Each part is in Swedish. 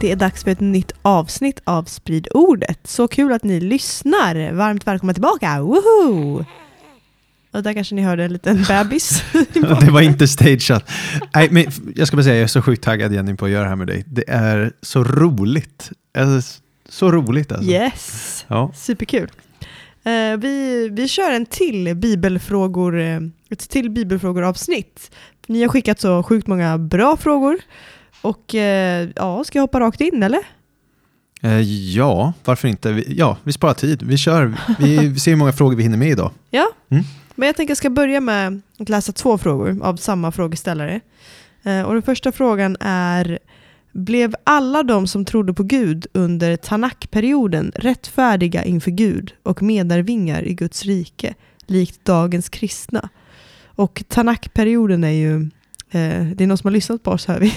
Det är dags för ett nytt avsnitt av Sprid ordet. Så kul att ni lyssnar. Varmt välkomna tillbaka. Woho! Och där kanske ni hörde en liten bebis. det var inte stageat. Nej, men jag ska bara säga, jag är så sjukt taggad Jenny på att göra det här med dig. Det är så roligt. Alltså, så roligt alltså. Yes, Ja. superkul. Eh, vi, vi kör en till bibelfrågor, eh, ett till bibelfrågor-avsnitt. Ni har skickat så sjukt många bra frågor. Och eh, ja, ska jag hoppa rakt in eller? Eh, ja, varför inte? Ja, vi sparar tid. Vi kör. Vi, ser hur många frågor vi hinner med idag. Ja, Mm. men jag tänker jag ska börja med att läsa två frågor av samma frågeställare. Eh, och den första frågan är Blev alla de som trodde på Gud under Tanakperioden rättfärdiga inför Gud och medarvingar i Guds rike, likt dagens kristna? Och Tanakperioden är ju det är någon som har lyssnat på oss vi-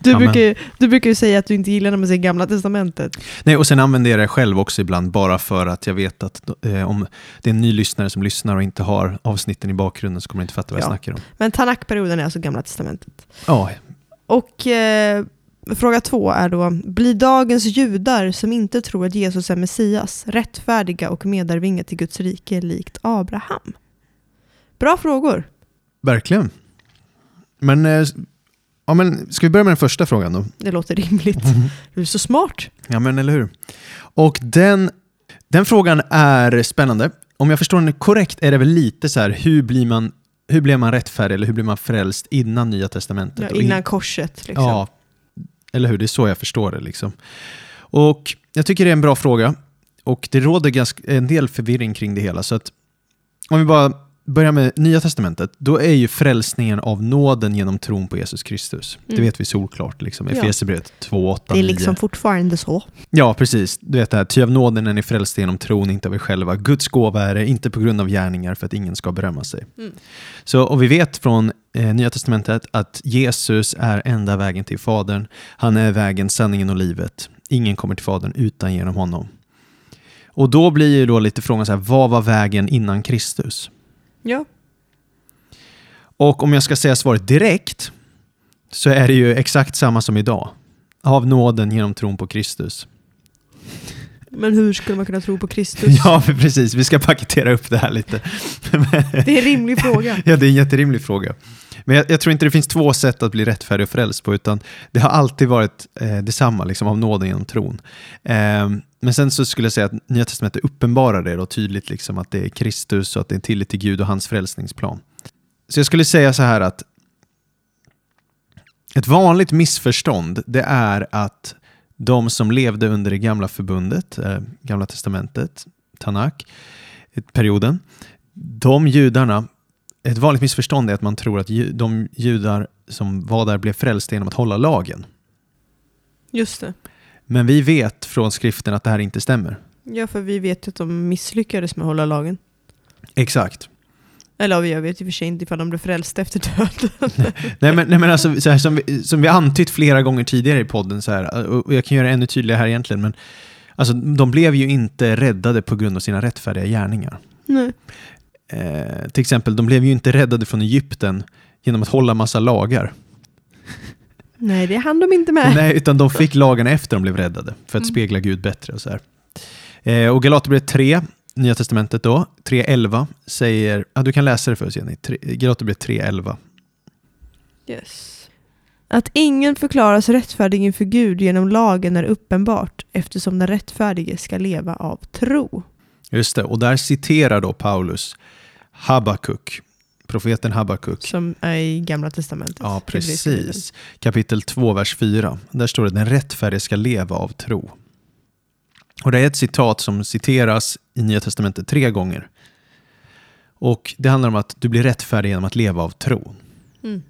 du, brukar, du brukar ju säga att du inte gillar när man säger Gamla Testamentet. Nej, och sen använder jag det själv också ibland, bara för att jag vet att eh, om det är en ny lyssnare som lyssnar och inte har avsnitten i bakgrunden så kommer de inte fatta vad jag Ja. snackar om. Men Tanakperioden är alltså Gamla Testamentet. Ja, Och eh, fråga två är då, blir dagens judar som inte tror att Jesus är Messias rättfärdiga och medarvingar till Guds rike likt Abraham? Bra frågor. verkligen. Men, eh, ja, men ska vi börja med den första frågan då? Det låter rimligt. Du är så smart. Ja, men eller hur? Och den, den frågan är spännande. Om jag förstår den korrekt är det väl lite så här, hur blir man, hur blir man rättfärdig eller hur blir man frälst innan Nya Testamentet? Ja, innan korset. Liksom. Ja, eller hur? Det är så jag förstår det. Liksom. Och jag tycker det är en bra fråga. Och det råder ganska, en del förvirring kring det hela. Så att om vi bara börjar med Nya Testamentet, då är ju frälsningen av nåden genom tron på Jesus Kristus. Det Mm. vet vi solklart. Liksom. Ja. Efesierbrevet 2, 8, Det är 9. liksom fortfarande så. Ja, precis. Du vet det här, ty av nåden är ni frälsta genom tron, inte av er själva. Guds gåva är det, inte på grund av gärningar för att ingen ska berömma sig. Mm. Så, och vi vet från eh, Nya Testamentet att Jesus är enda vägen till Fadern. Han är vägen, sanningen och livet. Ingen kommer till Fadern utan genom honom. Och då blir ju då lite frågan så här, vad var vägen innan Kristus? Ja. Och om jag ska säga svaret direkt så är det ju exakt samma som idag. Av nåden genom tron på Kristus. Men hur skulle man kunna tro på Kristus? Ja, precis. Vi ska paketera upp det här lite. Det är en rimlig fråga. ja, det är en jätterimlig fråga. Men jag, jag tror inte det finns två sätt att bli rättfärdig och frälst på, utan det har alltid varit eh, detsamma, liksom, av nåden genom tron. Eh, men sen så skulle jag säga att Nya Testamentet uppenbarar det då tydligt, liksom, att det är Kristus och att det är en tillit till Gud och hans frälsningsplan. Så jag skulle säga så här att ett vanligt missförstånd, det är att de som levde under det gamla förbundet, eh, gamla testamentet, Tanak, perioden, de judarna, ett vanligt missförstånd är att man tror att ju, de judar som var där blev frälsta genom att hålla lagen. Just det. Men vi vet från skriften att det här inte stämmer. Ja, för vi vet att de misslyckades med att hålla lagen. Exakt. Eller ja, jag vet i och för sig inte ifall de blev frälsta efter döden. Nej men, nej, men alltså, så här, som, vi, som vi antytt flera gånger tidigare i podden, så här, och jag kan göra det ännu tydligare här egentligen, men alltså, de blev ju inte räddade på grund av sina rättfärdiga gärningar. Nej. Eh, till exempel, de blev ju inte räddade från Egypten genom att hålla massa lagar. Nej, det hann de inte med. Nej, utan de fick lagarna efter de blev räddade för att Mm. spegla Gud bättre. Och så här. Eh, och Galaterbrevet 3, Nya Testamentet då, 3.11 säger, ja du kan läsa det för oss Jenny, Galaterbrevet 3.11. Yes. Att ingen förklaras rättfärdig inför Gud genom lagen är uppenbart eftersom den rättfärdige ska leva av tro. Just det, och där citerar då Paulus Habakuk, profeten Habakuk. Som är i Gamla Testamentet. Ja, precis. Kapitel 2, vers 4. Där står det den rättfärdige ska leva av tro. Och det är ett citat som citeras i Nya Testamentet tre gånger. Och det handlar om att du blir rättfärdig genom att leva av tro. Mm.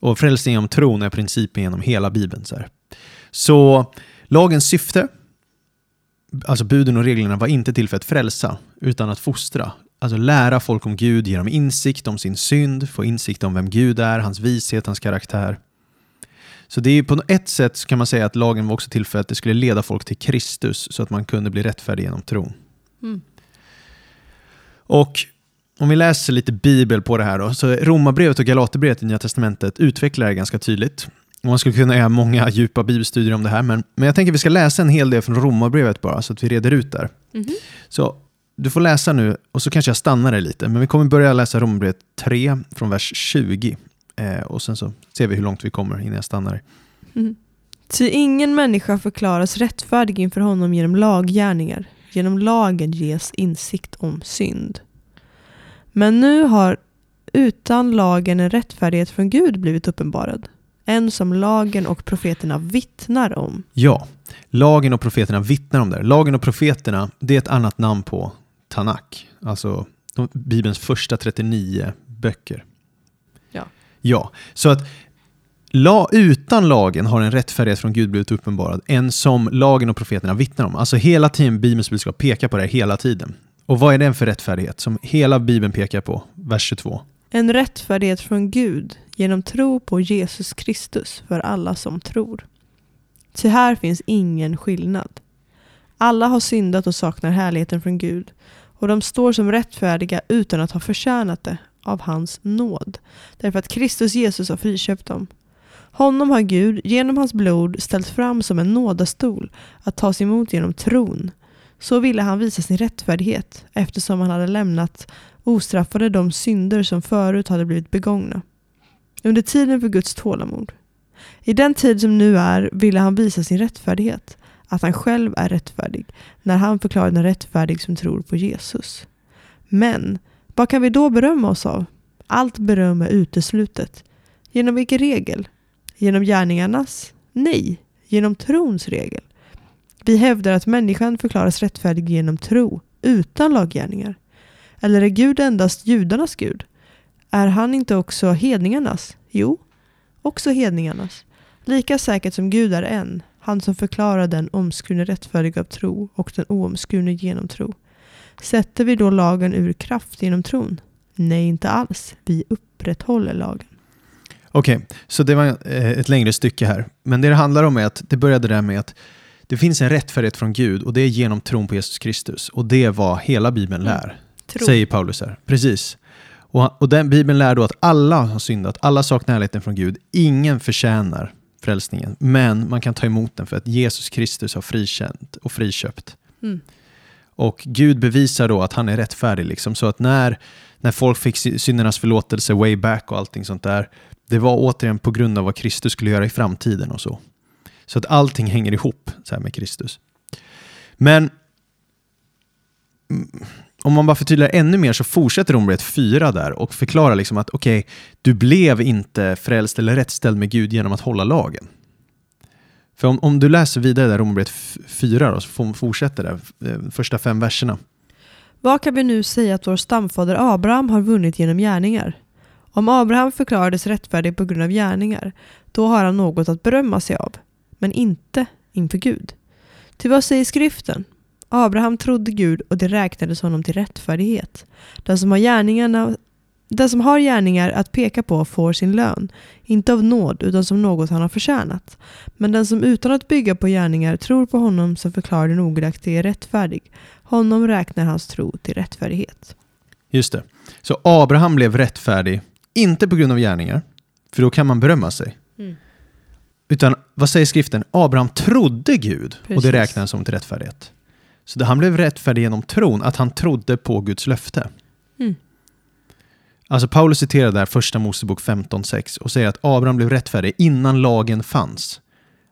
Och frälsning genom tron är principen genom hela Bibeln. Så, här. så lagens syfte, alltså buden och reglerna, var inte till för att frälsa, utan att fostra. Alltså lära folk om Gud, ge dem insikt om sin synd, få insikt om vem Gud är, hans vishet, hans karaktär. Så det är på ett sätt kan man säga att lagen var också till för att det skulle leda folk till Kristus så att man kunde bli rättfärdig genom tron. Mm. Och om vi läser lite bibel på det här då, så Romarbrevet och Galaterbrevet i Nya Testamentet utvecklar det ganska tydligt. Och man skulle kunna göra många djupa bibelstudier om det här, men, men jag tänker att vi ska läsa en hel del från Romarbrevet bara, så att vi reder ut där. Mhm. Så du får läsa nu, och så kanske jag stannar dig lite, men vi kommer börja läsa Romarbrevet 3 från vers 20. Eh, och sen så ser vi hur långt vi kommer innan jag stannar. Mm. Ty ingen människa förklaras rättfärdig inför honom genom laggärningar. Genom lagen ges insikt om synd. Men nu har utan lagen en rättfärdighet från Gud blivit uppenbarad. En som lagen och profeterna vittnar om. Ja, lagen och profeterna vittnar om det. Lagen och profeterna, det är ett annat namn på Tanak, alltså de, Bibelns första 39 böcker. Ja. Ja, så att la, utan lagen har en rättfärdighet från Gud blivit uppenbarad, en som lagen och profeterna vittnar om. Alltså hela tiden Bibelns budskap pekar på det här hela tiden. Och vad är det för rättfärdighet som hela Bibeln pekar på? Vers 22. En rättfärdighet från Gud genom tro på Jesus Kristus för alla som tror. Ty här finns ingen skillnad. Alla har syndat och saknar härligheten från Gud och de står som rättfärdiga utan att ha förtjänat det av hans nåd, därför att Kristus Jesus har friköpt dem. Honom har Gud genom hans blod ställt fram som en nådastol att tas emot genom tron. Så ville han visa sin rättfärdighet eftersom han hade lämnat ostraffade de synder som förut hade blivit begångna. Under tiden för Guds tålamod. I den tid som nu är ville han visa sin rättfärdighet, att han själv är rättfärdig, när han förklarade den rättfärdig som tror på Jesus. Men vad kan vi då berömma oss av? Allt beröm är uteslutet. Genom vilken regel? Genom gärningarnas? Nej, genom trons regel. Vi hävdar att människan förklaras rättfärdig genom tro, utan laggärningar. Eller är Gud endast judarnas Gud? Är han inte också hedningarnas? Jo, också hedningarnas. Lika säkert som Gud är en, han som förklarar den omskurne rättfärdig av tro och den oomskurne genom tro. Sätter vi då lagen ur kraft genom tron? Nej, inte alls. Vi upprätthåller lagen. Okej, okay, så det var eh, ett längre stycke här. Men det det handlar om är att det började där med att det finns en rättfärdighet från Gud och det är genom tron på Jesus Kristus. Och det är vad hela Bibeln Mm. lär, Tro. säger Paulus här. Precis. Och, och den Bibeln lär då att alla har syndat, alla saknar härligheten från Gud. Ingen förtjänar frälsningen, men man kan ta emot den för att Jesus Kristus har frikänt och friköpt. Mm. Och Gud bevisar då att han är rättfärdig. Liksom, så att när, när folk fick sy- syndernas förlåtelse way back och allting sånt där, det var återigen på grund av vad Kristus skulle göra i framtiden och så. Så att allting hänger ihop så med Kristus. Men mm, om man bara förtydligar ännu mer så fortsätter Romarbrevet 4 där och förklarar liksom att okej, du blev inte frälst eller rättställd med Gud genom att hålla lagen. För om, om du läser vidare där Romarbrevet 4 då, så fortsätter där, eh, första fem verserna. Vad kan vi nu säga att vår stamfader Abraham har vunnit genom gärningar? Om Abraham förklarades rättfärdig på grund av gärningar, då har han något att berömma sig av, men inte inför Gud. Till vad säger skriften? Abraham trodde Gud och det räknades honom till rättfärdighet. Den som har gärningarna den som har gärningar att peka på får sin lön, inte av nåd utan som något han har förtjänat. Men den som utan att bygga på gärningar tror på honom som förklarar den ogudaktige rättfärdig, honom räknar hans tro till rättfärdighet. Just det. Så Abraham blev rättfärdig, inte på grund av gärningar, för då kan man berömma sig. Mm. Utan vad säger skriften? Abraham trodde Gud och Precis. det räknades som till rättfärdighet. Så det, han blev rättfärdig genom tron, att han trodde på Guds löfte. Mm. Alltså Paulus citerar där första Mosebok 15.6 och säger att Abraham blev rättfärdig innan lagen fanns.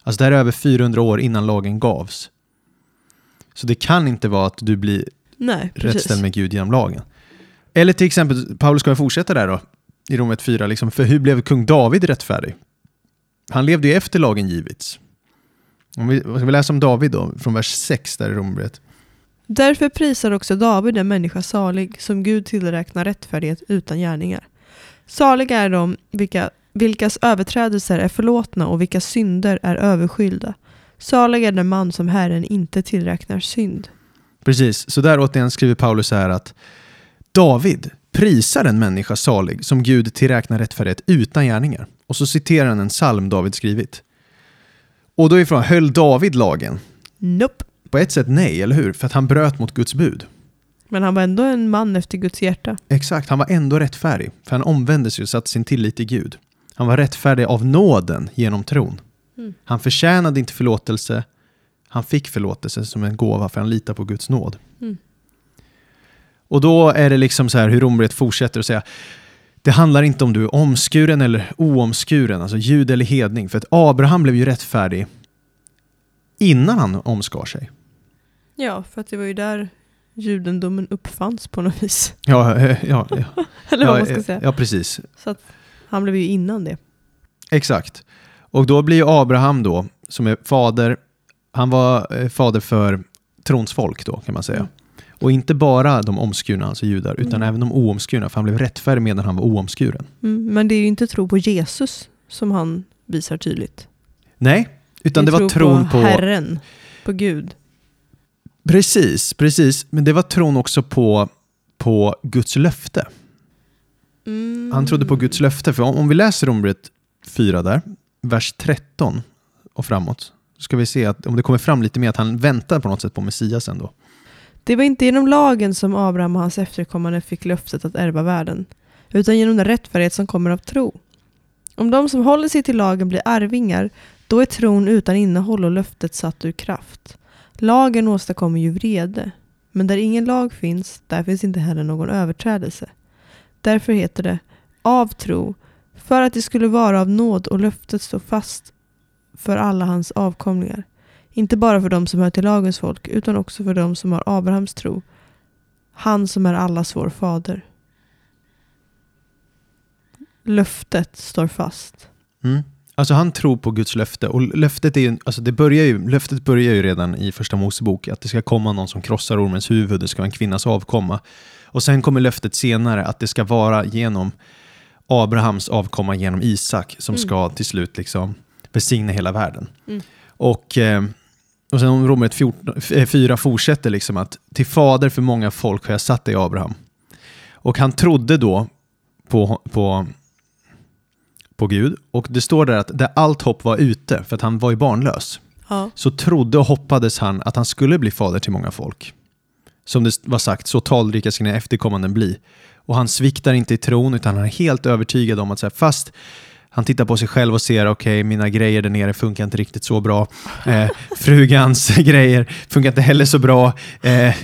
Alltså det här är över 400 år innan lagen gavs. Så det kan inte vara att du blir Nej, rättställd med Gud genom lagen. Eller till exempel, Paulus ska fortsätta där då, i Romarbrevet 4, liksom, för hur blev kung David rättfärdig? Han levde ju efter lagen givits. Om vi, ska vi läsa om David då, från vers 6 där i Romarbrevet. Därför prisar också David en människa salig som Gud tillräknar rättfärdighet utan gärningar. Saliga är de vilka vilkas överträdelser är förlåtna och vilka synder är överskyllda. Salig är den man som Herren inte tillräknar synd. Precis, så där återigen skriver Paulus här att David prisar en människa salig som Gud tillräknar rättfärdighet utan gärningar. Och så citerar han en psalm David skrivit. Och då är frågan, höll David lagen? Nope. På ett sätt nej, eller hur? För att han bröt mot Guds bud. Men han var ändå en man efter Guds hjärta. Exakt, han var ändå rättfärdig. För han omvände sig och satte sin tillit till Gud. Han var rättfärdig av nåden genom tron. Mm. Han förtjänade inte förlåtelse. Han fick förlåtelse som en gåva för han litar på Guds nåd. Mm. Och då är det liksom så här hur Romarbrevet fortsätter att säga det handlar inte om du är omskuren eller oomskuren, alltså jud eller hedning. För att Abraham blev ju rättfärdig innan han omskar sig. Ja, för att det var ju där judendomen uppfanns på något vis. Ja, eh, ja, ja, Eller vad ja, man ska eh, säga. ja precis. Så att han blev ju innan det. Exakt. Och då blir ju Abraham då, som är fader, han var eh, fader för trons folk då kan man säga. Mm. Och inte bara de omskurna, alltså judar, utan Mm. även de oomskurna, för han blev rättfärdig medan han var oomskuren. Mm, men det är ju inte tro på Jesus som han visar tydligt. Nej, utan det, är var tro tron på... Herren, på Gud. Precis, precis. Men det var tron också på, på Guds löfte. Mm. Han trodde på Guds löfte. För om, om vi läser Romarbrevet 4 där, vers 13 och framåt, så ska vi se att om det kommer fram lite mer att han väntar på något sätt på Messias ändå. Det var inte genom lagen som Abraham och hans efterkommande fick löftet att ärva världen, utan genom den rättfärdighet som kommer av tro. Om de som håller sig till lagen blir arvingar, då är tron utan innehåll och löftet satt ur kraft. Lagen åstadkommer ju vrede, men där ingen lag finns, där finns inte heller någon överträdelse. Därför heter det av tro, för att det skulle vara av nåd och löftet står fast för alla hans avkomlingar. Inte bara för de som hör till lagens folk, utan också för de som har Abrahams tro. Han som är allas vår fader. Löftet står fast. Mm. Alltså han tror på Guds löfte och löftet, är, ju- alltså det börjar ju, löftet börjar ju redan i första Mosebok att det ska komma någon som krossar ormens huvud, det ska vara en kvinnas avkomma. Och sen kommer löftet senare att det ska vara genom Abrahams avkomma genom Isak som Mm. ska till slut liksom välsigna hela världen. Mm. Och, eh, och sen om Romarbrevet 14 eh, 4 fortsätter liksom att till fader för många folk har jag satt dig Abraham. Och han trodde då på, på på Gud. Och det står där att där allt hopp var ute, för att han var ju barnlös, Ja. så trodde och hoppades han att han skulle bli fader till många folk. Som det var sagt, så talrika ska dina efterkommanden bli. Och han sviktar inte i tron, utan han är helt övertygad om att så här, fast han tittar på sig själv och ser, okej, mina grejer där nere funkar inte riktigt så bra. Eh, frugans grejer funkar inte heller så bra. Eh,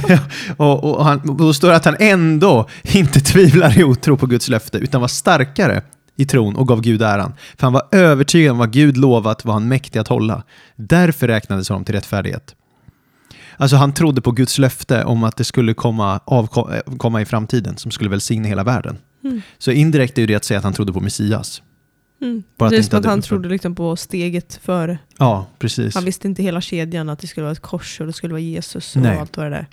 och, och, han, och då står det att han ändå inte tvivlar i otro på Guds löfte, utan var starkare i tron och gav Gud äran. För han var övertygad om vad Gud lovat var han mäktig att hålla. Därför räknades honom till rättfärdighet. Alltså han trodde på Guds löfte om att det skulle komma, avko- eh, komma i framtiden som skulle välsigna hela världen. Mm. Så indirekt är det att säga att han trodde på Messias. Mm. Bara det är som att han trodde liksom på steget före. Ja, precis. Han visste inte hela kedjan, att det skulle vara ett kors och det skulle vara Jesus och Nej. allt vad det där.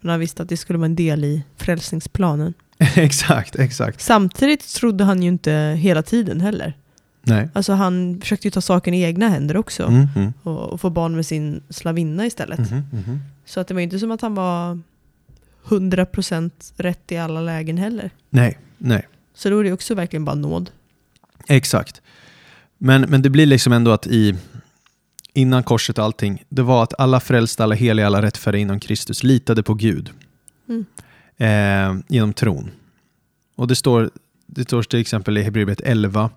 Men han visste att det skulle vara en del i frälsningsplanen. exakt, exakt. Samtidigt trodde han ju inte hela tiden heller. Nej. Alltså han försökte ju ta saken i egna händer också. Mm, mm, Och, och få barn med sin slavinna istället. mhm. Så att det var ju inte som att han var 100% rätt i alla lägen heller. Nej, nej. Så då är det också verkligen bara nåd. Exakt. Men, men det blir liksom ändå att i innan korset och allting, det var att alla frälsta, alla heliga, alla rättfärdiga inom Kristus litade på Gud Mm eh, genom tron. Och det står, det står till exempel i Hebreerbrevet 11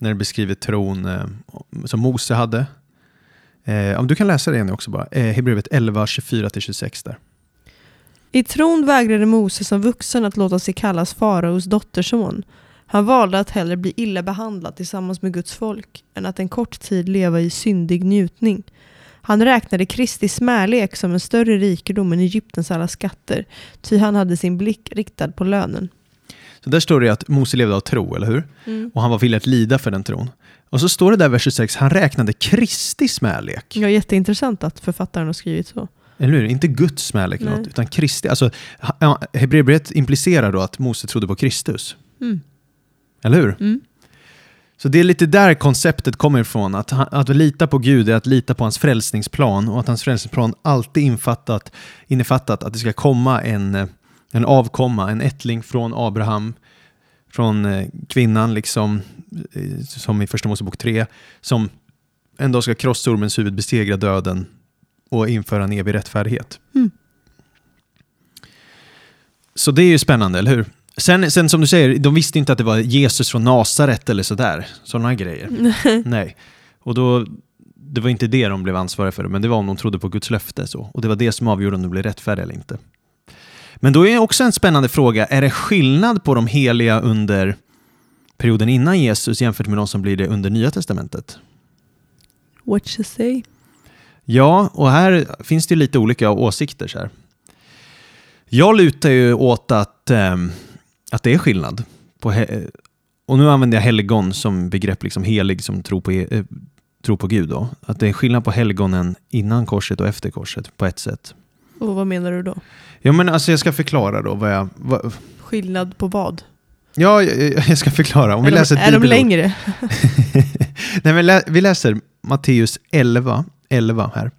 när det beskriver tron eh, som Mose hade. Eh, du kan läsa det nu också bara. Eh, Hebreerbrevet 11, 24-26 där. I tron vägrade Mose som vuxen att låta sig kallas faraos dotterson. Han valde att hellre bli illa behandlad tillsammans med Guds folk än att en kort tid leva i syndig njutning. Han räknade Kristi smärlek som en större rikedom än Egyptens alla skatter, ty han hade sin blick riktad på lönen. Så där står det att Mose levde av tro, eller hur? Och han var villig att lida för den tron. Och så står det där vers 26, han räknade Kristi smärlek. Ja, jätteintressant att författaren har skrivit så. Eller hur? Inte Guds smärlek något, utan Kristi. Alltså, Hebreerbrevet implicerar då att Mose trodde på Kristus. Mm. Eller hur? Mm. Så det är lite där konceptet kommer ifrån. Att, att lita på Gud är att lita på hans frälsningsplan och att hans frälsningsplan alltid infattat, innefattat att det ska komma en, en avkomma, en ättling från Abraham, från eh, kvinnan, liksom, eh, som i Första Mosebok 3, som en dag ska krossa ormens huvud, besegra döden och införa en evig rättfärdighet. Mm. Så det är ju spännande, eller hur? Sen, sen som du säger, de visste inte att det var Jesus från Nasaret eller sådär. Sådana grejer. Nej. Och då, det var inte det de blev ansvariga för, men det var om de trodde på Guds löfte. Så. Och det var det som avgjorde om de blev rättfärdiga eller inte. Men då är också en spännande fråga, är det skillnad på de heliga under perioden innan Jesus jämfört med de som blir det under Nya Testamentet? What you say? Ja, och här finns det lite olika åsikter. Så här. Jag lutar ju åt att, ehm, att det är skillnad. På och nu använder jag helgon som begrepp, liksom helig som tror på, eh, tror på Gud. Då. Att det är skillnad på helgonen innan korset och efter korset på ett sätt. Och vad menar du då? Ja, men alltså jag ska förklara då vad jag... Vad, Skillnad på vad? ja, jag, jag ska förklara. Om vi är de, läser ett är de längre? Nej, men lä- vi läser Matteus 11, 11 här.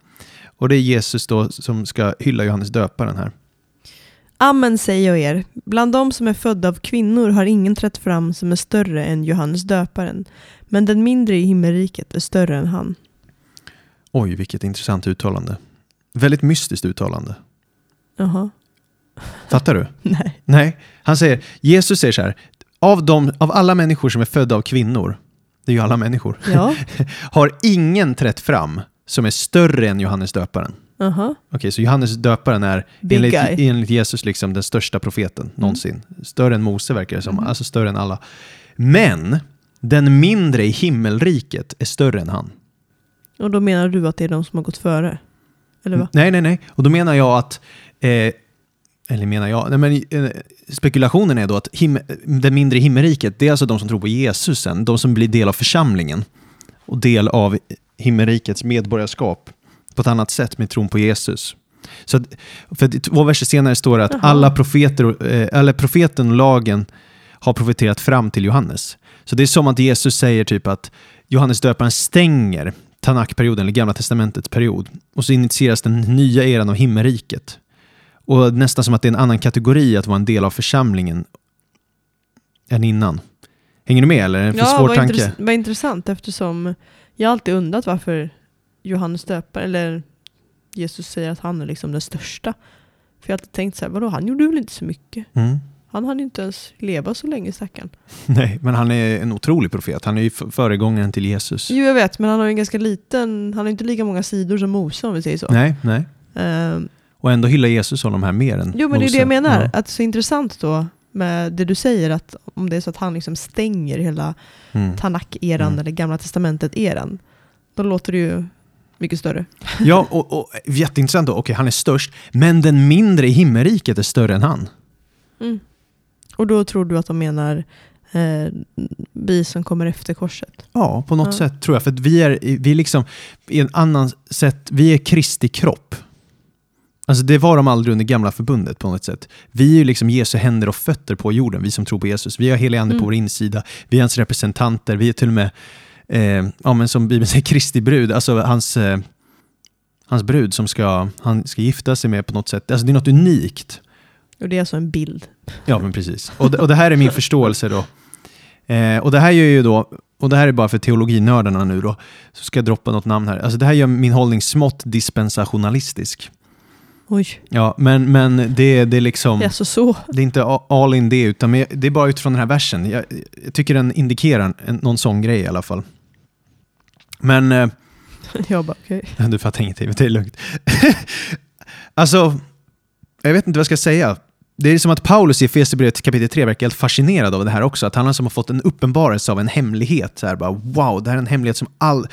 Och det är Jesus då som ska hylla Johannes döparen här. Amen säger jag er, bland de som är födda av kvinnor har ingen trätt fram som är större än Johannes döparen, men den mindre i himmelriket är större än han. Oj, vilket intressant uttalande. Väldigt mystiskt uttalande. Jaha, Fattar du? nej. Nej, han säger, Jesus säger så här, av, de, av alla människor som är födda av kvinnor, det är ju alla människor, Ja, har ingen trätt fram som är större än Johannes döparen. Aha. Okej, så Johannes döparen är Big enligt, guy. Mm. enligt Jesus liksom den största profeten någonsin. Större än Mose verkar det som, Mhm. alltså större än alla. Men den mindre i himmelriket är större än han. Och då menar du att det är de som har gått före? Eller va? Nej, nej, nej. Och då menar jag att, eh, eller menar jag, nej, men, eh, spekulationen är då att him, den mindre i himmelriket, det är alltså de som tror på Jesus sen, de som blir del av församlingen och del av himmelrikets medborgarskap på ett annat sätt med tron på Jesus. Så att, för två verser senare står det att Jaha. alla profeter, eh, eller profeten och lagen har profeterat fram till Johannes. Så det är som att Jesus säger typ att Johannes döparen stänger Tanakperioden, eller Gamla Testamentets period. Och så initieras den nya eran av himmelriket. Och nästan som att det är en annan kategori att vara en del av församlingen än innan. Hänger du med eller är det en för svår vad, tanke? intress- vad intressant eftersom jag alltid undrat varför Johannes döpare, eller Jesus säger att han är liksom den största. För jag har alltid tänkt så här, vadå han gjorde väl inte så mycket? Mm. Han hann inte ens leva så länge stackarn. Nej, men han är en otrolig profet. Han är ju föregångaren till Jesus. Jo jag vet, men han har ju en ganska liten, han har inte lika många sidor som Mose om vi säger så. Nej, nej. Ehm, Och ändå hyllar Jesus honom här mer än jo men det är Mose. det jag menar, Ja. att det är så intressant då med det du säger att om det är så att han liksom stänger hela Mm. Tanak-eran Mm. eller Gamla Testamentet-eran, då låter det ju mycket större. Ja, och, och jätteintressant då. Okej, han är störst, men den mindre i himmelriket är större än han. Mm. Och då tror du att de menar eh, vi som kommer efter korset? Ja, på något Ja. sätt tror jag. För vi är, vi liksom, i en annan sätt, vi är Kristi kropp. Alltså det var de aldrig under gamla förbundet på något sätt. Vi är ju liksom Jesu händer och fötter på jorden, vi som tror på Jesus. Vi har helig ande Mm. på vår insida, vi är hans representanter, vi är till och med, eh, ja men som Bibeln säger, Kristi brud, alltså hans, eh, hans brud som ska, han ska gifta sig med på något sätt. Alltså det är något unikt. Och det är alltså en bild. Ja, men precis. Och, och det här är min förståelse då. Eh, och det här gör ju då, och det här är bara för teologinördarna nu då, så ska jag droppa något namn här. Alltså det här gör min hållning smått dispensationalistisk. Oj, Ja, men, men det, det är liksom, det är alltså så. det är inte all in det, utan det är bara utifrån den här versen. Jag, jag tycker den indikerar en, någon sån grej i alla fall. Men, eh, Jag bara okej. du fattar ingenting, det är lugnt. alltså, jag vet inte vad jag ska säga. Det är som att Paulus i Efesierbrevet kapitel 3 verkar helt fascinerad av det här också. Att han som har fått en uppenbarelse av en hemlighet. Så här bara, wow, det här är en hemlighet som all,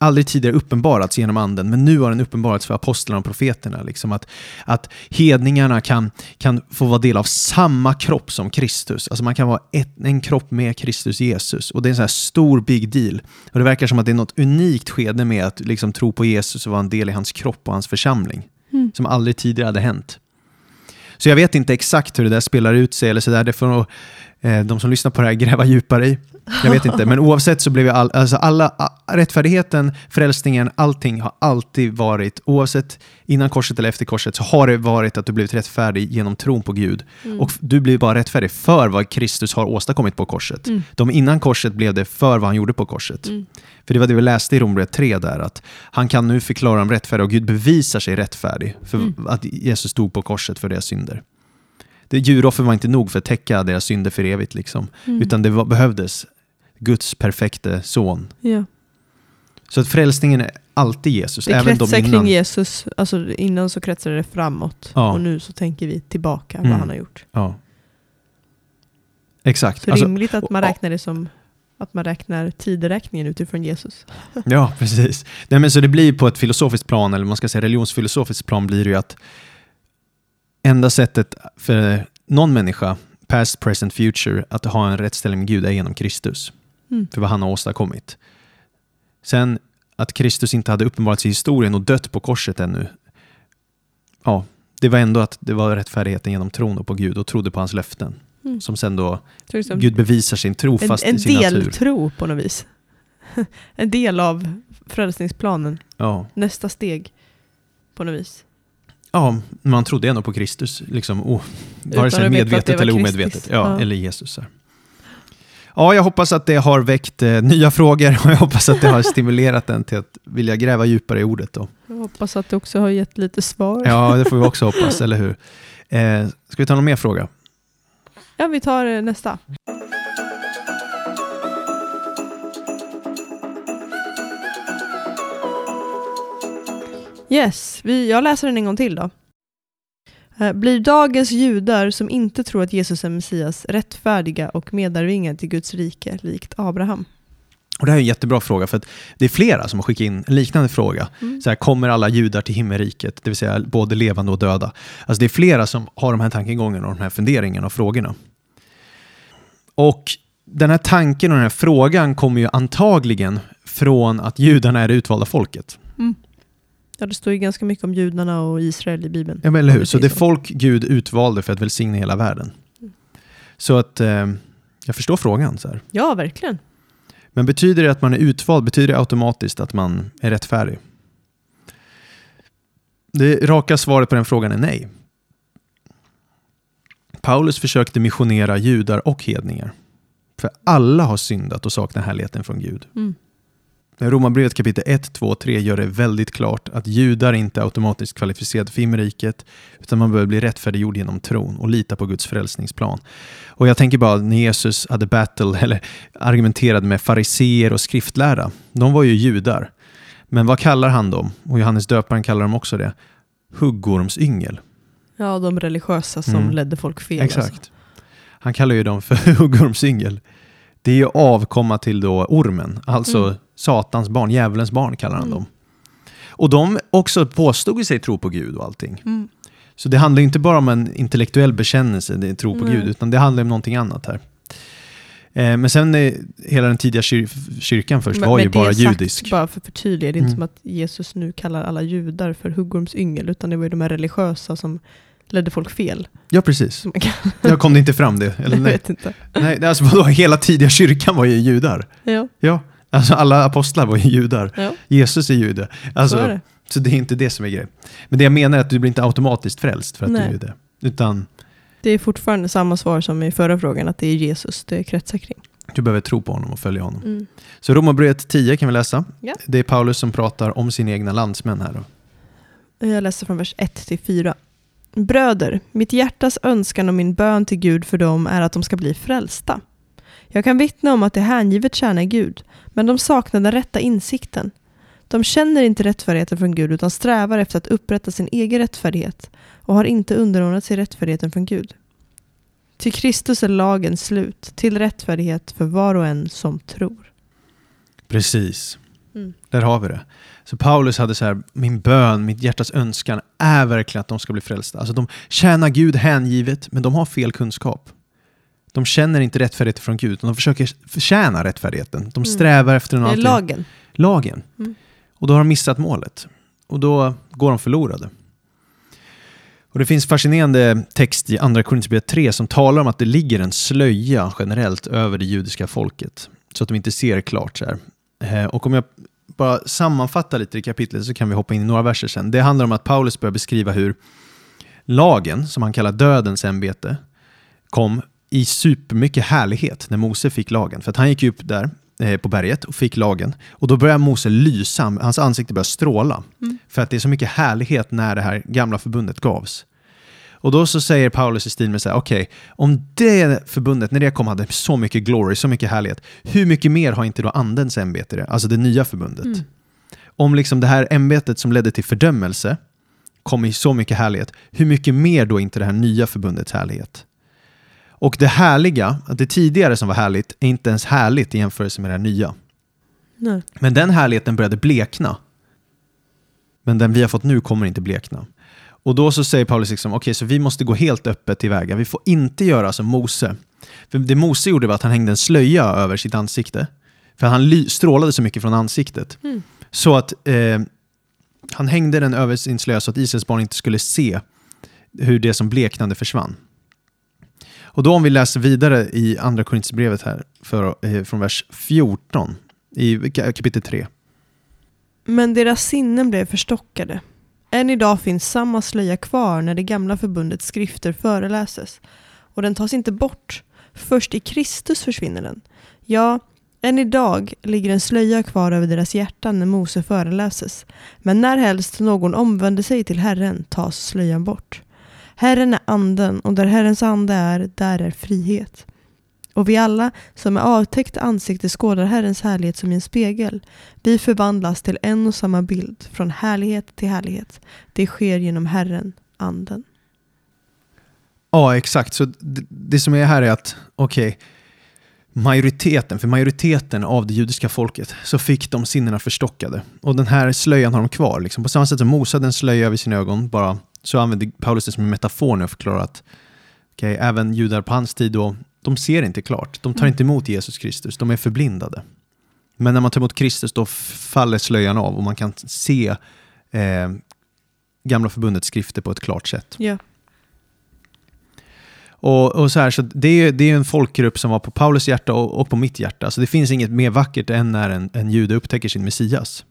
aldrig tidigare uppenbarats genom anden, men nu har den uppenbarats för apostlarna och profeterna. Liksom att, att hedningarna kan, kan få vara del av samma kropp som Kristus. Alltså man kan vara ett, en kropp med Kristus Jesus. Och det är en sån här stor big deal. Och det verkar som att det är något unikt skede med att liksom tro på Jesus och vara en del i hans kropp och hans församling. Mm. Som aldrig tidigare hade hänt. Så jag vet inte exakt hur det där spelar ut sig eller sådär. Det får nog, eh, de som lyssnar på det här gräva djupare i. Jag vet inte, men oavsett så blev jag all, alltså alla, rättfärdigheten, frälsningen, allting har alltid varit, oavsett innan korset eller efter korset, så har det varit att du blivit rättfärdig genom tron på Gud. Mm. Och du blir bara rättfärdig för vad Kristus har åstadkommit på korset. Mm. De innan korset blev det för vad han gjorde på korset. Mm. För det var det vi läste i Romarbrevet 3 där, att han kan nu förklara dem rättfärdiga och Gud bevisar sig rättfärdig för Mm. att Jesus stod på korset för deras synder. Det djuroffer var inte nog för att täcka deras synder för evigt, liksom. Mm. utan det var, behövdes Guds perfekte son. Ja. Så att frälsningen är alltid Jesus, Det även de kretsar innan. kring Jesus, alltså innan så kretsade det framåt Ja. och nu så tänker vi tillbaka Mm. vad han har gjort. Ja. Exakt. Så Alltså, rimligt att man räknar det som att man räknar tideräkningen utifrån Jesus. Ja, precis. Nej, men så det blir på ett filosofiskt plan, eller man ska säga religionsfilosofiskt plan, blir det ju att enda sättet för någon människa, past, present, future, att ha en rättställning med Gud är genom Kristus. Mm. För vad han har åstadkommit. Sen att Kristus inte hade uppenbarats i historien och dött på korset ännu. Ja, det var ändå att det var rättfärdigheten genom tron på Gud och trodde på hans löften. Mm. Som sen då, Så liksom Gud bevisar sin tro en, en i sin natur. deltro på något vis. en del av frälsningsplanen, Ja. nästa steg på något vis. Ja, man trodde ändå på Kristus. Liksom, oh, vare sig medvetet eller omedvetet. Ja, Ja. Eller Jesus. här. Ja, jag hoppas att det har väckt eh, nya frågor och jag hoppas att det har stimulerat den till att vilja gräva djupare i ordet. Då. Jag hoppas att det också har gett lite svar. Ja, det får vi också hoppas, eller hur? Eh, ska vi ta någon mer fråga? Ja, vi tar eh, nästa. Yes, vi, jag läser den en gång till då. Eh, Blir dagens judar som inte tror att Jesus är Messias rättfärdiga och medarvingar till Guds rike likt Abraham? Och det här är en jättebra fråga, för det är flera som har skickat in en liknande fråga. Mm. Så här, kommer alla judar till himmelriket? Det vill säga både levande och döda. Alltså det är flera som har de här tankegångarna och de här funderingarna och frågorna. Och den här tanken och den här frågan kommer ju antagligen från att judarna är det utvalda folket. Ja, det står ju ganska mycket om judarna och Israel i Bibeln. Ja, men eller hur? Så det är folk Gud utvalde för att välsigna hela världen. Mm. Så att eh, jag förstår frågan. Så här. Ja, verkligen. Men betyder det att man är utvald, betyder det automatiskt att man är rättfärdig? Det raka svaret på den frågan är nej. Paulus försökte missionera judar och hedningar. För alla har syndat och saknar härligheten från Gud. Mm. Romarbrevet kapitel 1, 2 och 3 gör det väldigt klart att judar inte är automatiskt kvalificerade för himmelriket utan man behöver bli rättfärdiggjord genom tron och lita på Guds frälsningsplan. Och jag tänker bara när Jesus hade battle eller argumenterade med fariseer och skriftlära. De var ju judar. Men vad kallar han dem? Och Johannes döparen kallar dem också det. Huggormsyngel. Ja, de religiösa som Mm. ledde folk fel. Exakt. Alltså. Han kallar ju dem för huggormsyngel. Det är ju avkomma till då ormen, alltså Mm. Satans barn, djävulens barn kallar han Mm. dem. Och de också påstod ju sig tro på Gud och allting. Mm. Så det handlar inte bara om en intellektuell bekännelse, det är tro på Nej. Gud, utan det handlar om någonting annat här. Eh, men sen eh, hela den tidiga kyr- kyrkan först Men- var ju men det bara judisk. Bara för att förtydliga, det är inte Mm. som att Jesus nu kallar alla judar för huggormsyngel, utan det var ju de här religiösa som ledde folk fel. Ja, precis. Jag kom det inte fram det? Eller jag nej, vet inte. nej, alltså vadå, hela tidiga kyrkan var ju judar. Ja, Ja, alltså alla apostlar var ju judar. ja Jesus är jude. Alltså, så är det. Så det är inte det som är grejen. Men det jag menar är att du blir inte automatiskt frälst för att Nej. du är jude. Utan Det är fortfarande samma svar som i förra frågan, att det är Jesus det kretsar kring. du behöver tro på honom och följa honom. Mm. Så Romarbrevet 10 kan vi läsa. Ja. Det är Paulus som pratar om sina egna landsmän här. Då. Jag läser från vers 1 till 4. Bröder, mitt hjärtas önskan och min bön till Gud för dem är att de ska bli frälsta. Jag kan vittna om att det hängivet tjänar Gud, men de saknar den rätta insikten. De känner inte rättfärdigheten från Gud utan strävar efter att upprätta sin egen rättfärdighet och har inte underordnat sig rättfärdigheten från Gud. Till Kristus är lagen slut, till rättfärdighet för var och en som tror. Precis. Mm. Där har vi det. Så Paulus hade så här, min bön, mitt hjärtas önskan är verkligen att de ska bli frälsta. Alltså de tjänar Gud hängivet, men de har fel kunskap. De känner inte rättfärdighet från Gud, utan de försöker förtjäna rättfärdigheten. De Mm. strävar efter Det är lagen. lagen. Mm. Och då har de missat målet. Och då går de förlorade. Och Det finns fascinerande text i Andra Korinthierbrevet 3 som talar om att det ligger en slöja generellt över det judiska folket. Så att de inte ser klart. Så här. Eh, Och om jag bara sammanfattar lite i kapitlet så kan vi hoppa in i några verser sen. Det handlar om att Paulus börjar beskriva hur lagen, som han kallar dödens ämbete, kom i supermycket härlighet när Mose fick lagen. För att han gick upp där eh, på berget och fick lagen. Och då börjar Mose lysa, hans ansikte börjar stråla. För att det är så mycket härlighet när det här gamla förbundet gavs. Och då så säger Paulus i stil med så här, okej, om det förbundet, när det kom, hade så mycket glory, så mycket härlighet, hur mycket mer har inte då andens ämbete det? Alltså det nya förbundet. Om liksom det här ämbetet som ledde till fördömelse kom i så mycket härlighet, hur mycket mer då inte det här nya förbundets härlighet? Och det härliga, att det tidigare som var härligt, är inte ens härligt i jämförelse med det nya. Nej. Men den härligheten började blekna. Men den vi har fått nu kommer inte blekna. Och då så säger Paulus liksom, okej, så vi måste gå helt öppet tillväga. Vi får inte göra som Mose. För det Mose gjorde var att han hängde en slöja över sitt ansikte. För han strålade så mycket från ansiktet. Mm. Så att eh, han hängde den över sin slöja så att Israels barn inte skulle se hur det som bleknade försvann. Och då om vi läser vidare i andra Korinthierbrevet här, för, eh, från vers 14 i kapitel 3. Men deras sinnen blev förstockade. Än idag finns samma slöja kvar när det gamla förbundets skrifter föreläses. Och den tas inte bort. Först i Kristus försvinner den. Ja, än idag ligger en slöja kvar över deras hjärtan när Mose föreläses. Men närhelst någon omvänder sig till Herren tas slöjan bort. Herren är anden och där Herrens ande är, där är frihet. Och vi alla som med avtäckt ansikte skådar Herrens härlighet som i en spegel, vi förvandlas till en och samma bild, från härlighet till härlighet. Det sker genom Herren, anden. Ja, exakt. Så det, det som är här är att, okej, majoriteten, för majoriteten av det judiska folket, så fick de sinnena förstockade. Och den här slöjan har de kvar. Liksom. På samma sätt som Mose hade en slöja över sina ögon, bara, så använder Paulus det som en metafor nu och förklarar att okej, även judar på hans tid, då, de ser inte klart. De tar Mm. inte emot Jesus Kristus, de är förblindade. Men när man tar emot Kristus, då faller slöjan av och man kan se eh, gamla förbundets skrifter på ett klart sätt. Ja. Och, och så här, så det, är, det är en folkgrupp som var på Paulus hjärta och, och på mitt hjärta. Så det finns inget mer vackert än när en, en jude upptäcker sin Messias.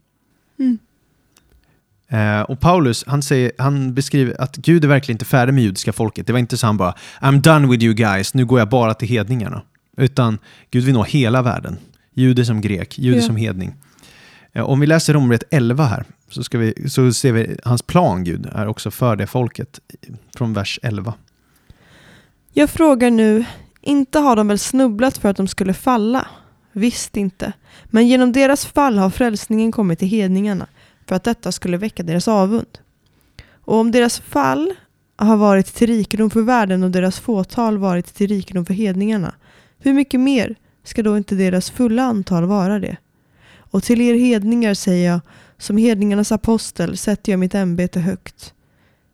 Mm. Eh, och Paulus, han, säger, han beskriver att Gud är verkligen inte färdig med judiska folket. Det var inte så han bara I'm done with you guys, nu går jag bara till hedningarna. Utan Gud vill nå hela världen. Jude som grek, jude Ja. som hedning. Eh, om vi läser Romarbrevet 11 här så, ska vi, så ser vi hans plan, Gud, är också för det folket. Från vers 11. Jag frågar nu, inte har de väl snubblat för att de skulle falla? Visst inte. Men genom deras fall har frälsningen kommit till hedningarna för att detta skulle väcka deras avund. Och om deras fall har varit till rikedom för världen och deras fåtal varit till rikedom för hedningarna, hur mycket mer ska då inte deras fulla antal vara det? Och till er hedningar säger jag, som hedningarnas apostel sätter jag mitt ämbete högt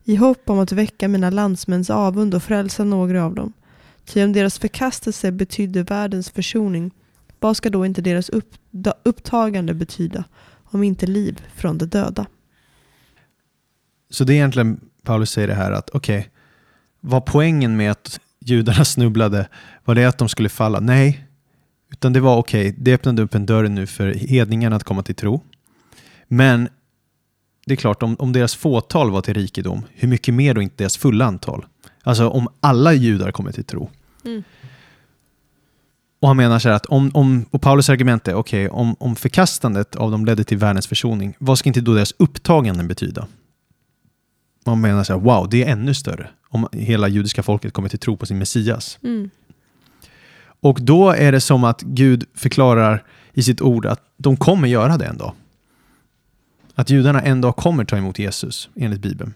i hopp om att väcka mina landsmäns avund och frälsa några av dem. Ty om deras förkastelse betydde världens försoning, vad ska då inte deras upp, upptagande betyda, om inte liv från de döda? Så det är egentligen, Paulus säger det här att okej, var poängen med att judarna snubblade, var det att de skulle falla? Nej, utan det var okej, det öppnade upp en dörr nu för hedningarna att komma till tro. Men det är klart, om, om deras fåtal var till rikedom, hur mycket mer då inte deras fulla antal? Alltså om alla judar kommer till tro. Mm. Och han menar så här att om, om och Paulus argument är okej, om, om förkastandet av dem ledde till världens försoning, vad ska inte då deras upptaganden betyda? Man menar så här, wow, det är ännu större om hela judiska folket kommer till tro på sin Messias. Mm. Och då är det som att Gud förklarar i sitt ord att de kommer göra det en dag. Att judarna en dag kommer ta emot Jesus, enligt Bibeln.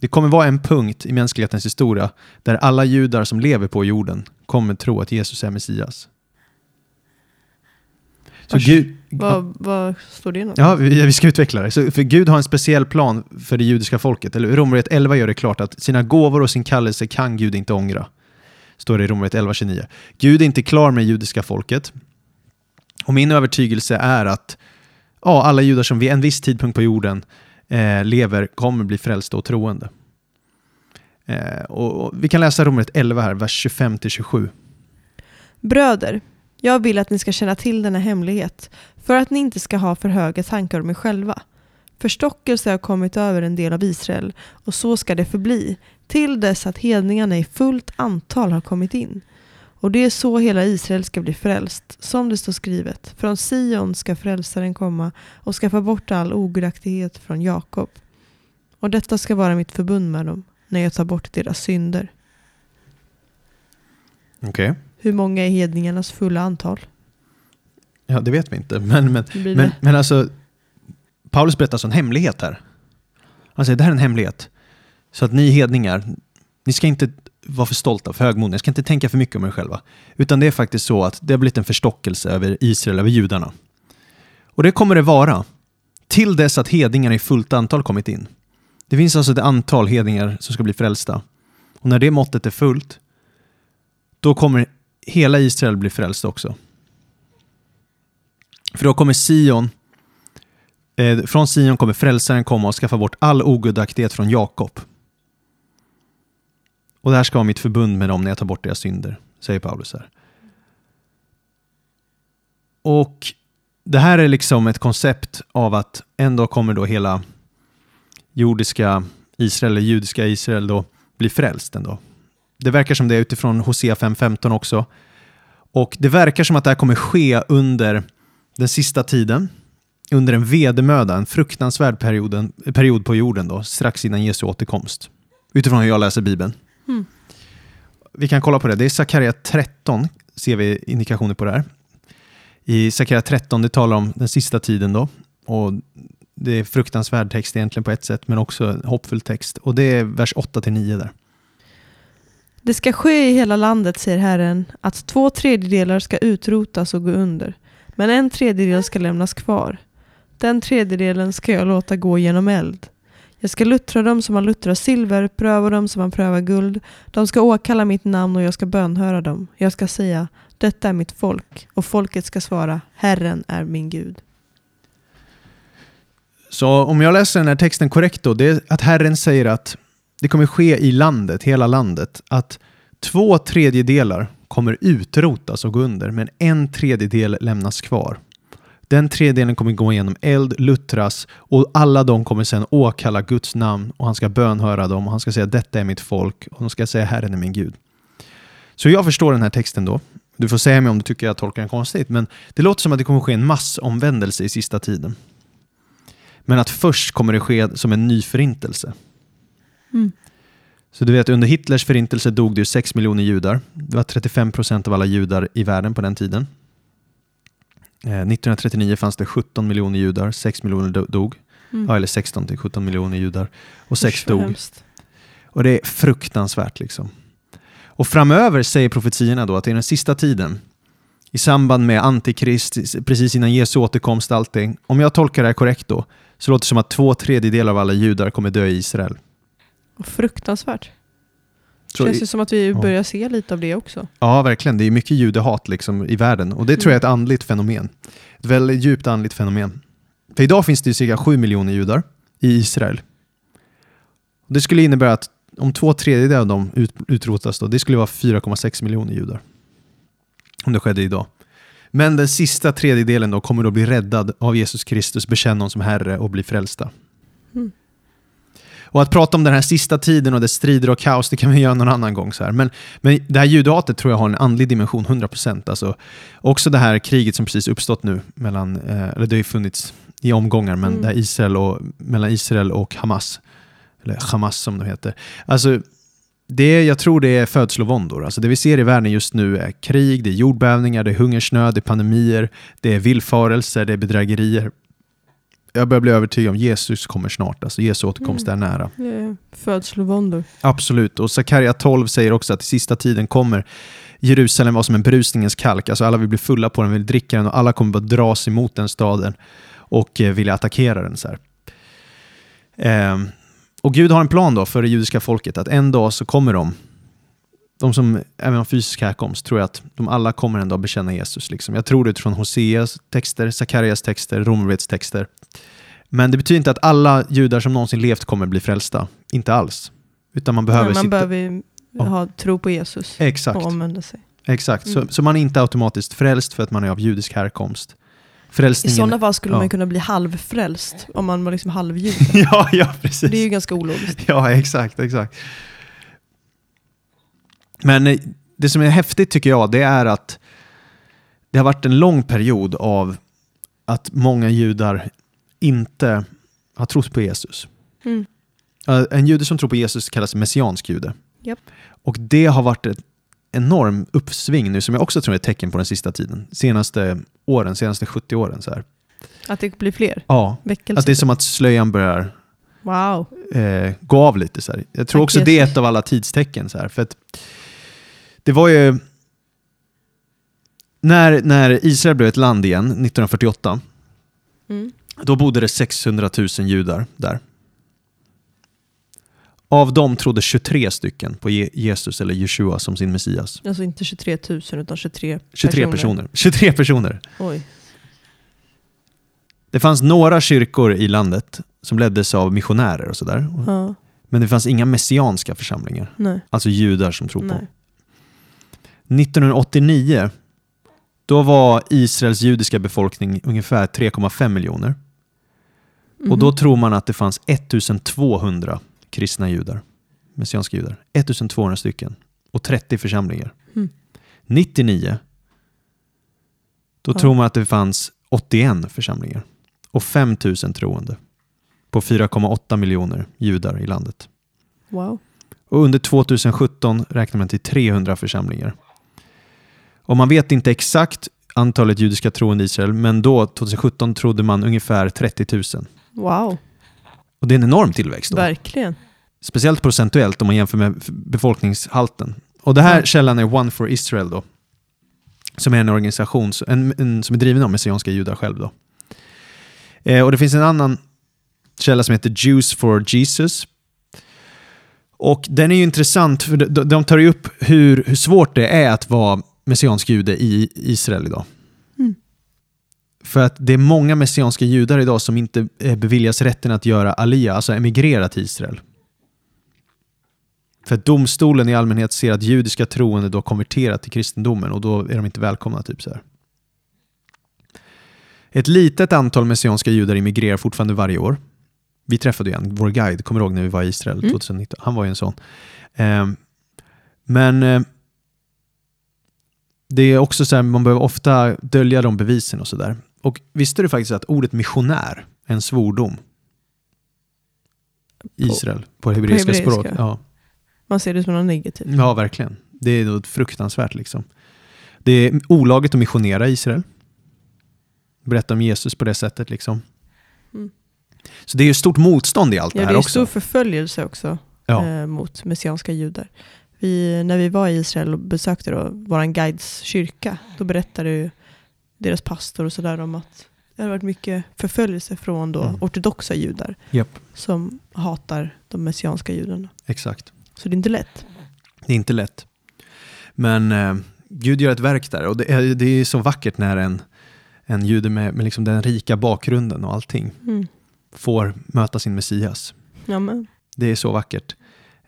Det kommer vara en punkt i mänsklighetens historia där alla judar som lever på jorden kommer tro att Jesus är Messias. Så Vars- Gud, Vad, vad står det något? Ja, vi, vi ska utveckla det. Så, för Gud har en speciell plan för det judiska folket. Eller Romarbrevet 11 gör det klart att sina gåvor och sin kallelse kan Gud inte ångra. Står det i Romarbrevet 11.29. Gud är inte klar med judiska folket. Och min övertygelse är att ja, alla judar som vid en viss tidpunkt på jorden eh, lever kommer bli frälsta och troende. Eh, och, och vi kan läsa Romarbrevet 11 här, vers 25-27. Bröder, jag vill att ni ska känna till denna hemlighet, för att ni inte ska ha för höga tankar om er själva. Förstockelse har kommit över en del av Israel, och så ska det förbli, till dess att hedningarna i fullt antal har kommit in. Och det är så hela Israel ska bli frälst, som det står skrivet. Från Sion ska frälsaren komma och skaffa bort all ogudaktighet från Jakob. Och detta ska vara mitt förbund med dem, när jag tar bort deras synder. Okej. Hur många är hedningarnas fulla antal? Ja, det vet vi inte. Men, men, men, men alltså, Paulus berättar alltså en hemlighet här. Han säger det här är en hemlighet. Så att ni hedningar, ni ska inte vara för stolta, för högmodiga, ni ska inte tänka för mycket om er själva. Utan det är faktiskt så att det har blivit en förstockelse över Israel, över judarna. Och det kommer det vara. Till dess att hedningarna i fullt antal kommit in. Det finns alltså ett antal hedningar som ska bli frälsta. Och när det måttet är fullt, då kommer hela Israel bli frälst också. För då kommer Sion, eh, från Sion kommer frälsaren komma och skaffa bort all ogudaktighet från Jakob. Och det här ska vara mitt förbund med dem när jag tar bort deras synder, säger Paulus här. Och det här är liksom ett koncept av att en dag kommer då hela jordiska Israel, eller judiska Israel då, bli frälst ändå. Det verkar som det är utifrån Hosea 5.15 också. Och det verkar som att det här kommer ske under den sista tiden, under en vedermöda, en fruktansvärd perioden, period på jorden då, strax innan Jesu återkomst. Utifrån hur jag läser Bibeln. Mm. Vi kan kolla på det. Det är Sakarja 13, ser vi indikationer på det här. I Sakarja 13, det talar om den sista tiden då. Och det är fruktansvärd text egentligen på ett sätt, men också hoppfull text. Och det är vers 8-9 där. Det ska ske i hela landet, säger Herren, att två tredjedelar ska utrotas och gå under, men en tredjedel ska lämnas kvar. Den tredjedelen ska jag låta gå genom eld. Jag ska luttra dem som man luttrar silver, pröva dem som man prövar guld. De ska åkalla mitt namn och jag ska bönhöra dem. Jag ska säga, detta är mitt folk, och folket ska svara, Herren är min Gud. Så om jag läser den här texten korrekt då, det är att Herren säger att det kommer ske i landet, hela landet, att två tredjedelar kommer utrotas och gå under, men en tredjedel lämnas kvar. Den tredjedelen kommer gå igenom eld, luttras och alla de kommer sedan åkalla Guds namn och han ska bönhöra dem och han ska säga detta är mitt folk och de ska säga Herren är min Gud. Så jag förstår den här texten då. Du får säga mig om du tycker jag tolkar den konstigt, men det låter som att det kommer ske en massomvändelse i sista tiden. Men att först kommer det ske som en ny förintelse. Mm. Så du vet, under Hitlers förintelse dog det ju 6 miljoner judar. Det var 35 procent av alla judar i världen på den tiden. Eh, 1939 fanns det 17 miljoner judar, 6 miljoner do- dog. Mm. Ja, eller 16 till 17 miljoner judar. Och 6 Usch, vad dog. hemskt. Och det är fruktansvärt liksom. Och framöver säger profetiorna då att i den sista tiden, i samband med antikrist, precis innan Jesu återkomst allting, om jag tolkar det här korrekt då, så låter det som att två tredjedelar av alla judar kommer dö i Israel. Fruktansvärt. Så Känns det som att vi Ja. börjar se lite av det också. Ja, verkligen. Det är mycket judehat liksom i världen och det tror jag är ett andligt fenomen. Ett väldigt djupt andligt fenomen. För idag finns det ju cirka 7 miljoner judar i Israel. Det skulle innebära att om två tredjedelar av dem ut, utrotas, då, det skulle vara 4,6 miljoner judar. Om det skedde idag. Men den sista tredjedelen då kommer då bli räddad av Jesus Kristus, bekänna honom som Herre och bli frälsta. Mm. Och att prata om den här sista tiden och dess strider och kaos, det kan vi göra någon annan gång. Så här. Men, men det här judehatet tror jag har en andlig dimension, 100%. Alltså, också det här kriget som precis uppstått nu, mellan, eh, eller det har ju funnits i omgångar, men Mm. där Israel och, mellan Israel och Hamas, eller Hamas som det heter. Alltså, det, jag tror det är födslovåndor. Alltså det vi ser i världen just nu är krig, det är jordbävningar, det är hungersnöd, det är pandemier, det är villfarelser, det är bedrägerier. Jag börjar bli övertygad om Jesus kommer snart. Alltså Jesu återkomst Mm. är nära. Födslovåndor. Absolut. Och Sakarja 12 säger också att i sista tiden kommer Jerusalem vara som en brusningens kalk. Alltså alla vill bli fulla på den, vill dricka den och alla kommer bara dras emot den staden och eh, vilja attackera den. Så här. Och Gud har en plan då för det judiska folket att en dag så kommer de, de som även har fysisk härkomst, tror jag att de alla kommer en dag bekänna Jesus. Liksom. Jag tror det utifrån Hoseas texter, Sakarias texter, Romarbrevets texter. Men det betyder inte att alla judar som någonsin levt kommer bli frälsta. Inte alls. Utan man behöver Nej, man sitta... behöver ha tro på Jesus Exakt. och omvända sig. Exakt, Mm. så, så man är inte automatiskt frälst för att man är av judisk härkomst. I Frälsningen... sådana fall skulle ja. man kunna bli halvfrälst om man var liksom halvjude. ja, ja, precis. Det är ju ganska ologiskt. Ja, exakt, exakt. Men eh, det som är häftigt tycker jag, det är att det har varit en lång period av att många judar inte har trott på Jesus. Mm. Eh, En jude som tror på Jesus kallas messiansk jude. Japp. Och det har varit ett enorm uppsving nu som jag också tror är ett tecken på den sista tiden. Senaste åren, senaste 70 åren. Så här. Att det blir fler Ja, väckelser. att det är som att slöjan börjar Wow. eh, gå av lite. Så här. Jag tror Tack, också det är ett av alla tidstecken. Så här, för att det var ju... När, när Israel blev ett land igen, 1948, Mm. då bodde det 600 000 judar där. Av dem trodde 23 stycken på Je- Jesus eller Jeshua som sin Messias. Alltså inte 23 000 utan 23 23 personer. 23 personer. Oj. Det fanns några kyrkor i landet som leddes av missionärer och sådär. Ja. Men det fanns inga messianska församlingar. Nej. Alltså judar som tror på. Nej. 1989 då var Israels judiska befolkning ungefär 3,5 miljoner. Och då Mhm. tror man att det fanns 1200 kristna judar, messianska judar. 1200 stycken och 30 församlingar. Mm. 99 då Ja. tror man att det fanns 81 församlingar och 5000 troende på 4,8 miljoner judar i landet. Wow. Och under 2017 räknar man till 300 församlingar. Och man vet inte exakt antalet judiska troende i Israel, men då, 2017, trodde man ungefär 30 000. Wow. Och det är en enorm tillväxt då. Verkligen. Speciellt procentuellt om man jämför med befolkningshalten. Och det här Ja. källan är One for Israel då. Som är en organisation en, en, som är driven av messianska judar själv då. Eh, och det finns en annan källa som heter Jews for Jesus. Och den är ju intressant för de, de tar ju upp hur, hur svårt det är att vara messiansk jude i Israel idag. Mm. För att det är många messianska judar idag som inte eh, beviljas rätten att göra alia, alltså emigrera till Israel. För att domstolen i allmänhet ser att judiska troende då konverterat till kristendomen och då är de inte välkomna. Typ så här. Ett litet antal messianska judar immigrerar fortfarande varje år. Vi träffade ju en, vår guide, kommer du ihåg när vi var i Israel Mm. 2019? Han var ju en sån. Ehm, men eh, det är också så här, man behöver ofta dölja de bevisen och sådär. Och visste du faktiskt att ordet missionär är en svordom? På- Israel, på hebreiska hebreiska. språk. Ja. Man ser det som något negativt. Ja, verkligen. Det är något fruktansvärt liksom. Det är olagligt att missionera i Israel. Berätta om Jesus på det sättet liksom. Mm. Så det är ju stort motstånd i allt Ja, det det här är också. stor förföljelse också Ja. eh, mot messianska judar. Vi, när vi var i Israel och besökte då vår guides kyrka, då berättade ju deras pastor och sådär om att det har varit mycket förföljelse från då Mm. ortodoxa judar Japp, som hatar de messianska judarna. exakt. Så det är inte lätt. Det är inte lätt. Men eh, Gud gör ett verk där och det är, det är så vackert när en, en jude med, med liksom den rika bakgrunden och allting Mm. får möta sin Messias. Ja, men. Det är så vackert.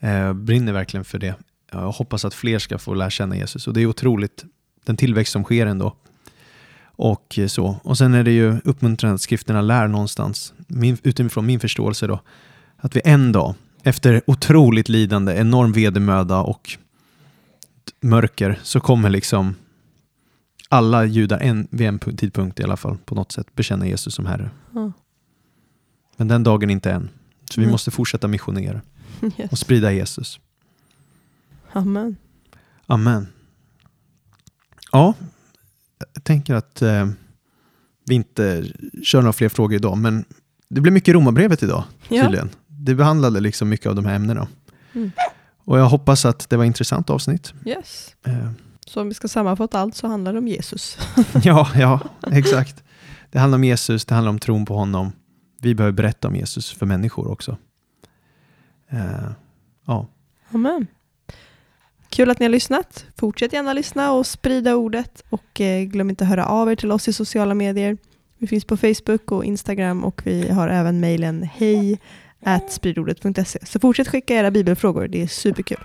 Eh, brinner verkligen för det. Jag hoppas att fler ska få lära känna Jesus. Och det är otroligt, den tillväxt som sker ändå. Och så. Och sen är det ju uppmuntrande att skrifterna lär någonstans, min, utifrån min förståelse då, att vi en dag, efter otroligt lidande, enorm vedermöda och mörker, så kommer liksom alla judar en, vid en pu- tidpunkt i alla fall på något sätt bekänna Jesus som Herre. Ja. Men den dagen inte än. Så vi Nej. måste fortsätta missionera och Yes. sprida Jesus. Amen. Amen. Ja, jag tänker att eh, vi inte kör några fler frågor idag, men det blev mycket romabrevet idag Ja. Det behandlade liksom mycket av de här ämnena. Mm. Och jag hoppas att det var ett intressant avsnitt. Yes. Eh, Så om vi ska sammanfatta allt så handlar det om Jesus. ja, ja, exakt. Det handlar om Jesus, det handlar om tron på honom. Vi behöver berätta om Jesus för människor också. Eh, ja, Amen. Kul att ni har lyssnat. Fortsätt gärna lyssna och sprida ordet. Och eh, glöm inte att höra av er till oss i sociala medier. Vi finns på Facebook och Instagram och vi har även mejlen hej spridordet.se. Så fortsätt skicka era bibelfrågor, det är superkul.